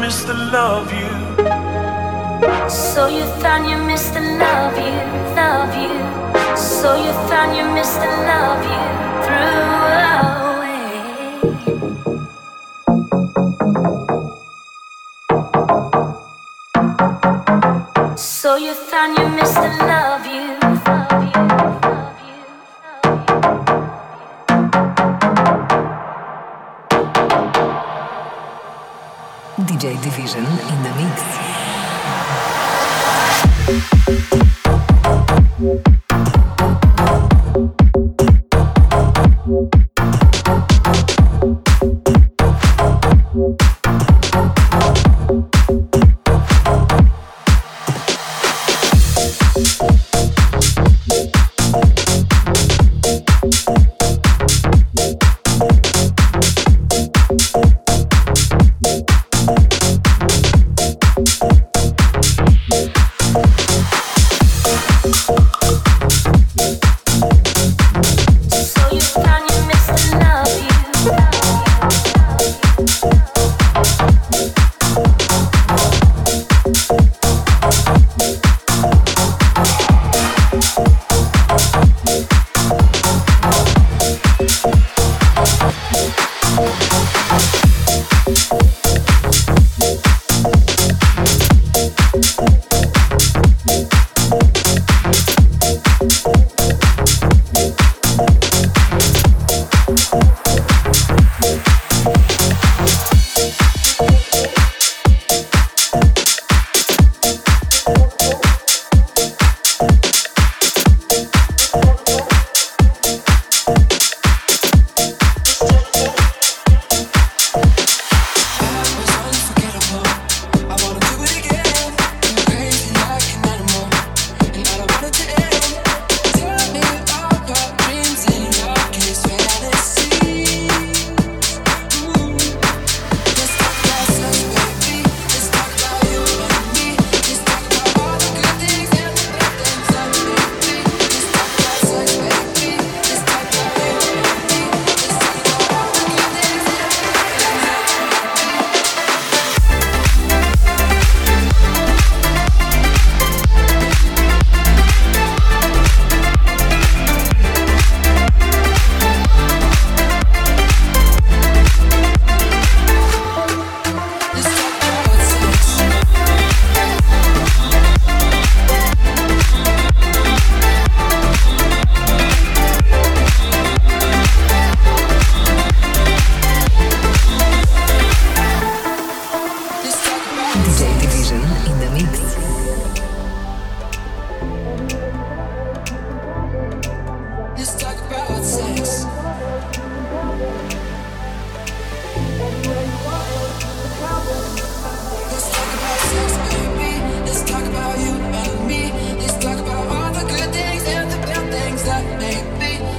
missed the love you. So you found you missed the love you, love you. So you found you missed the love you through.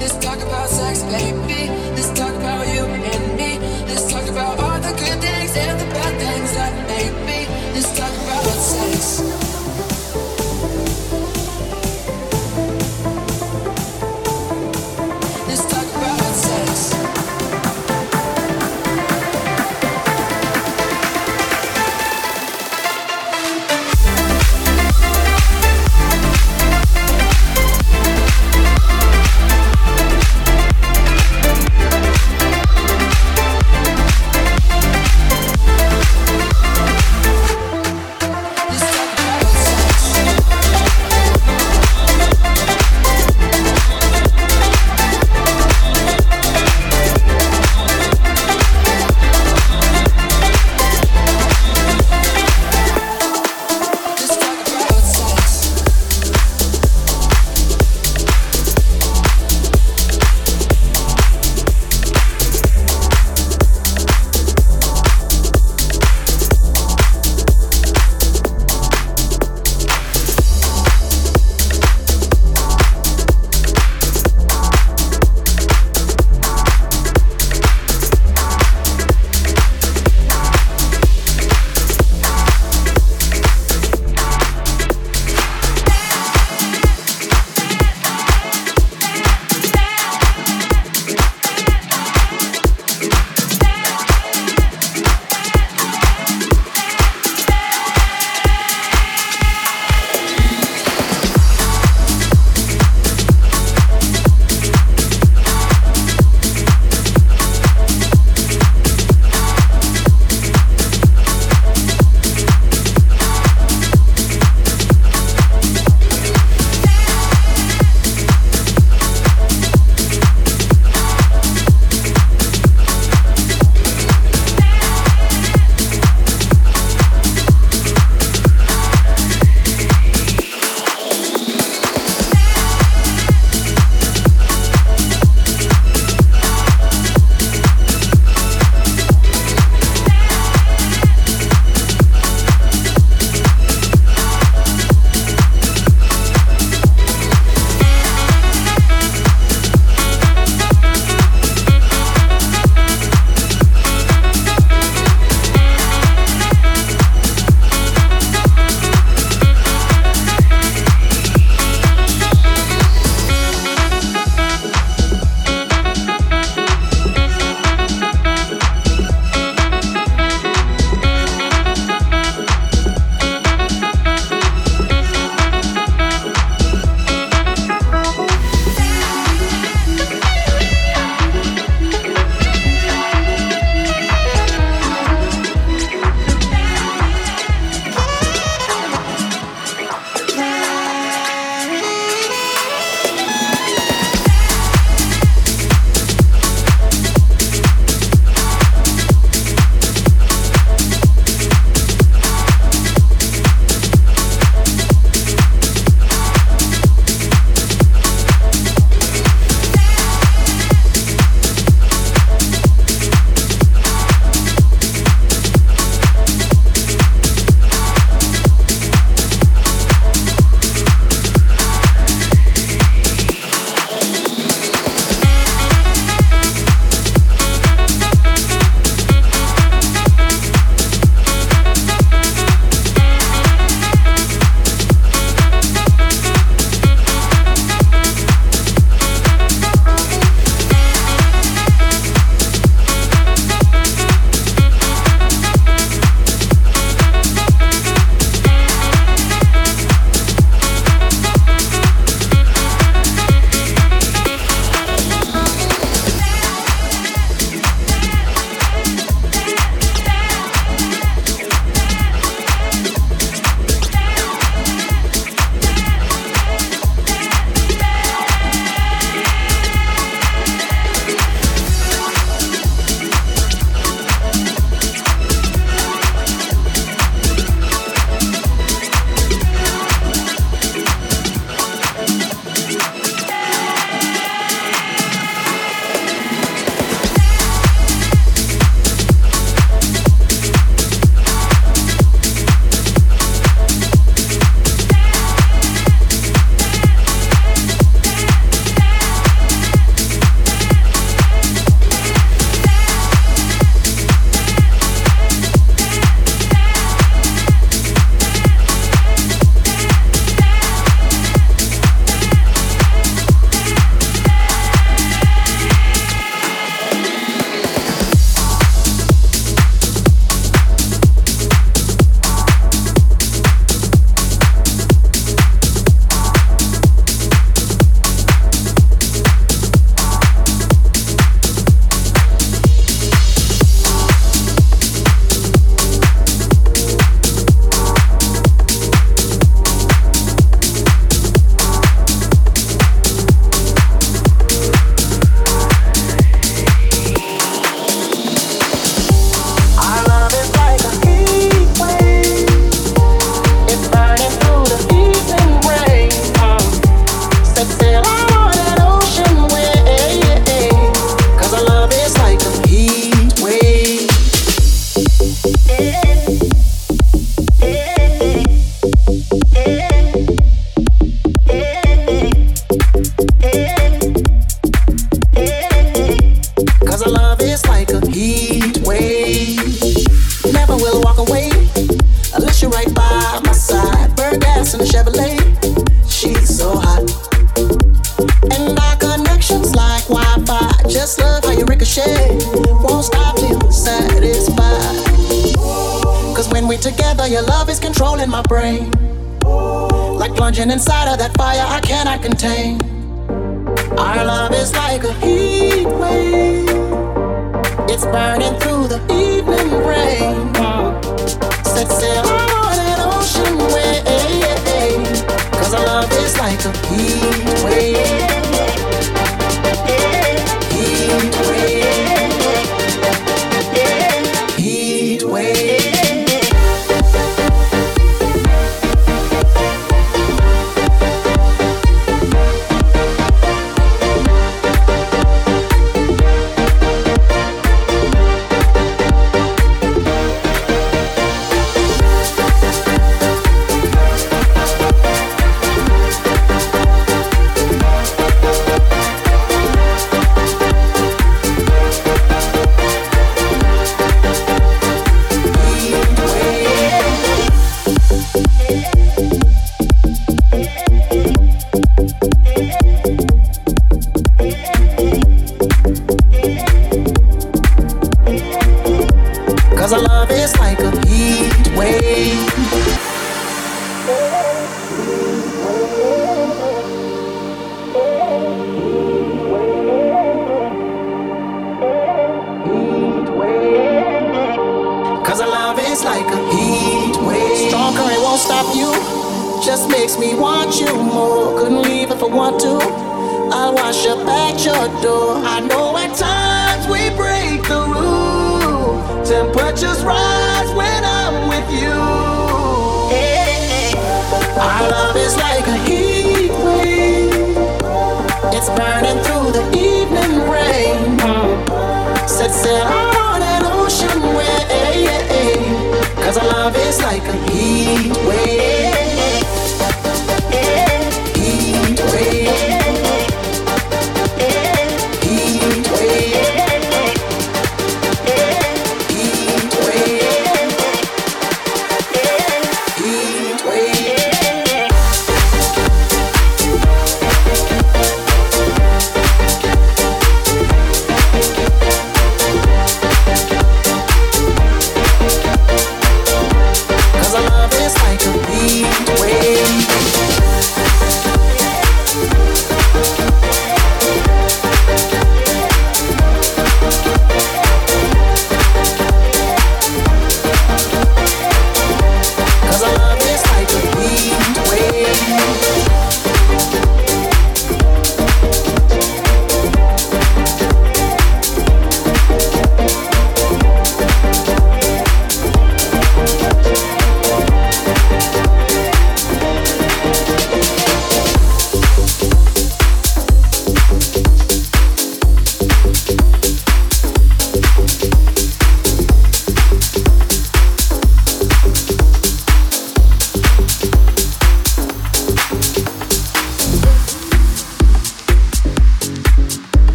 Let's talk about sex, baby.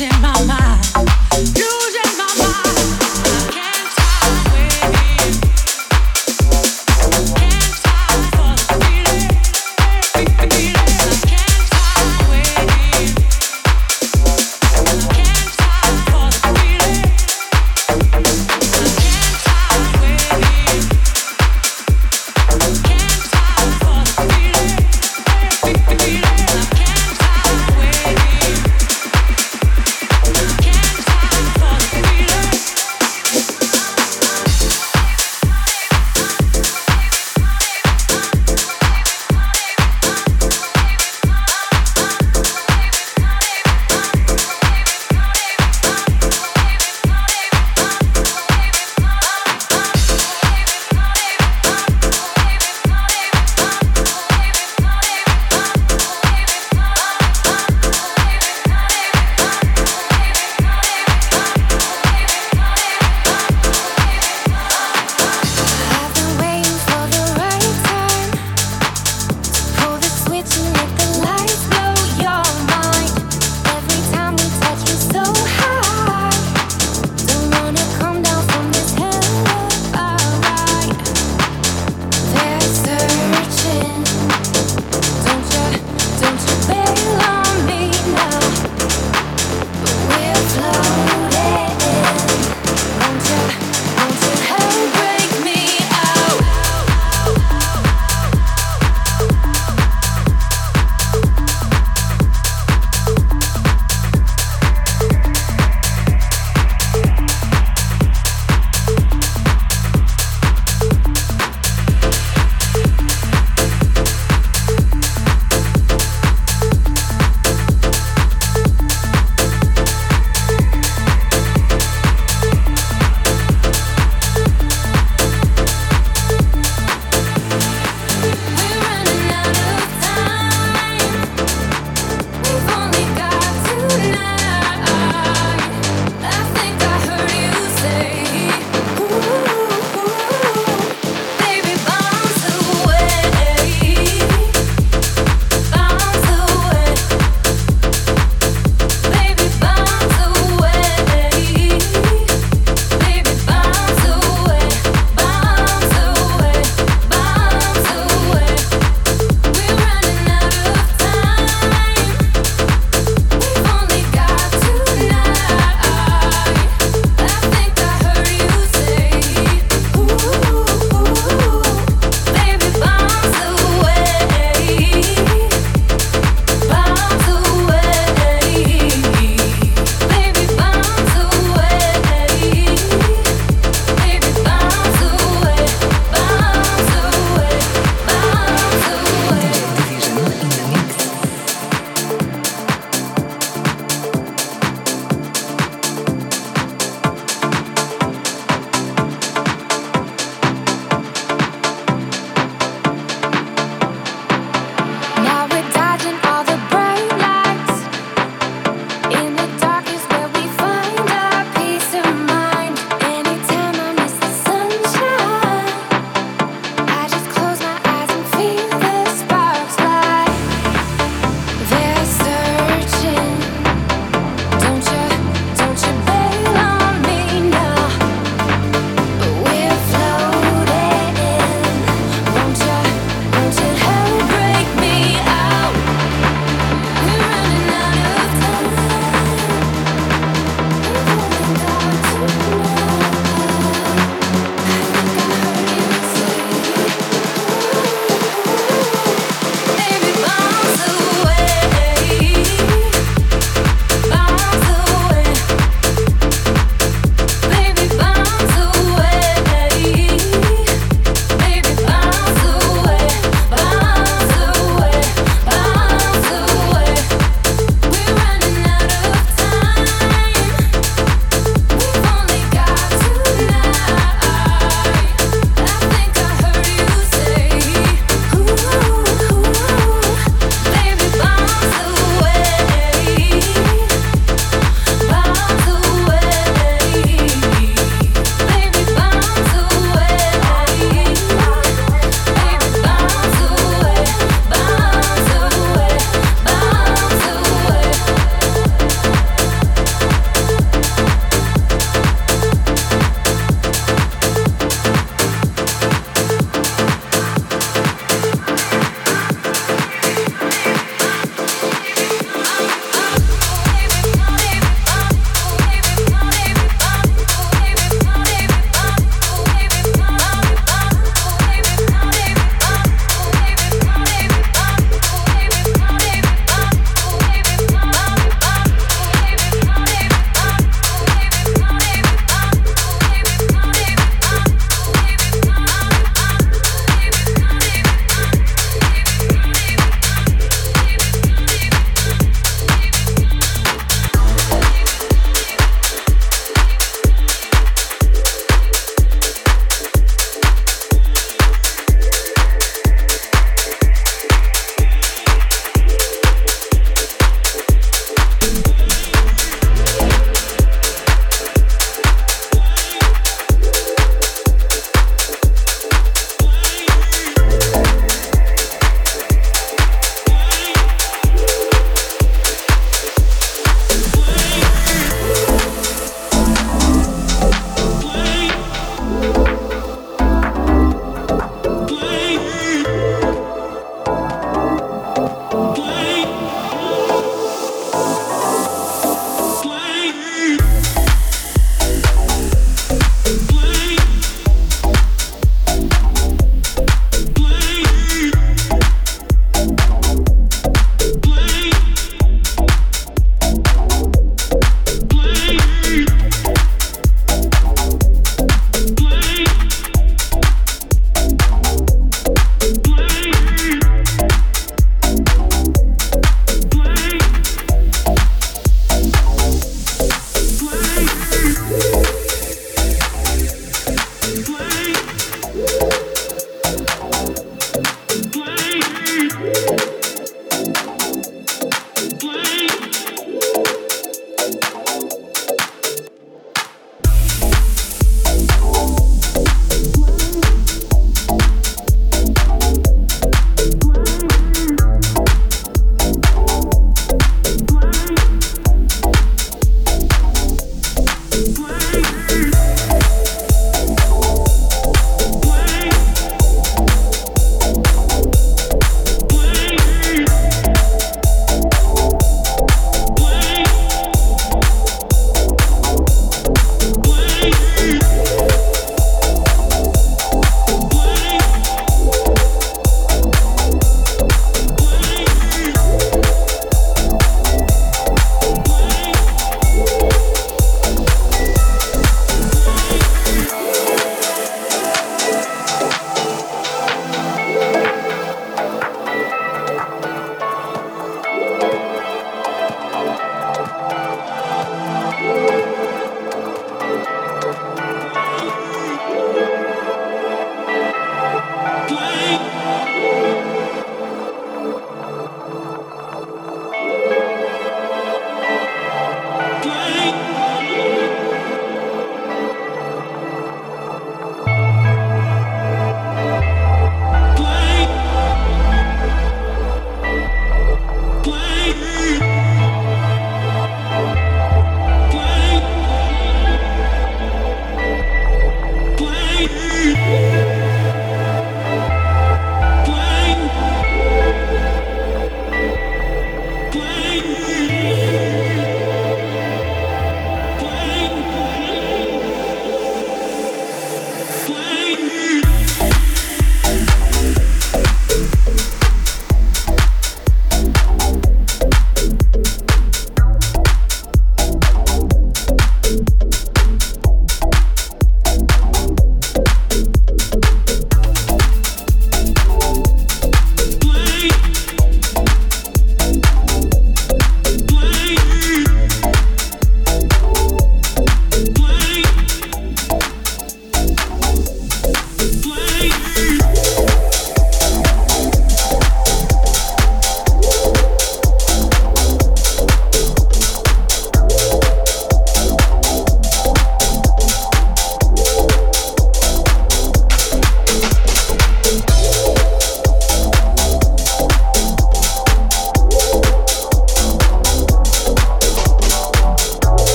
in my mind.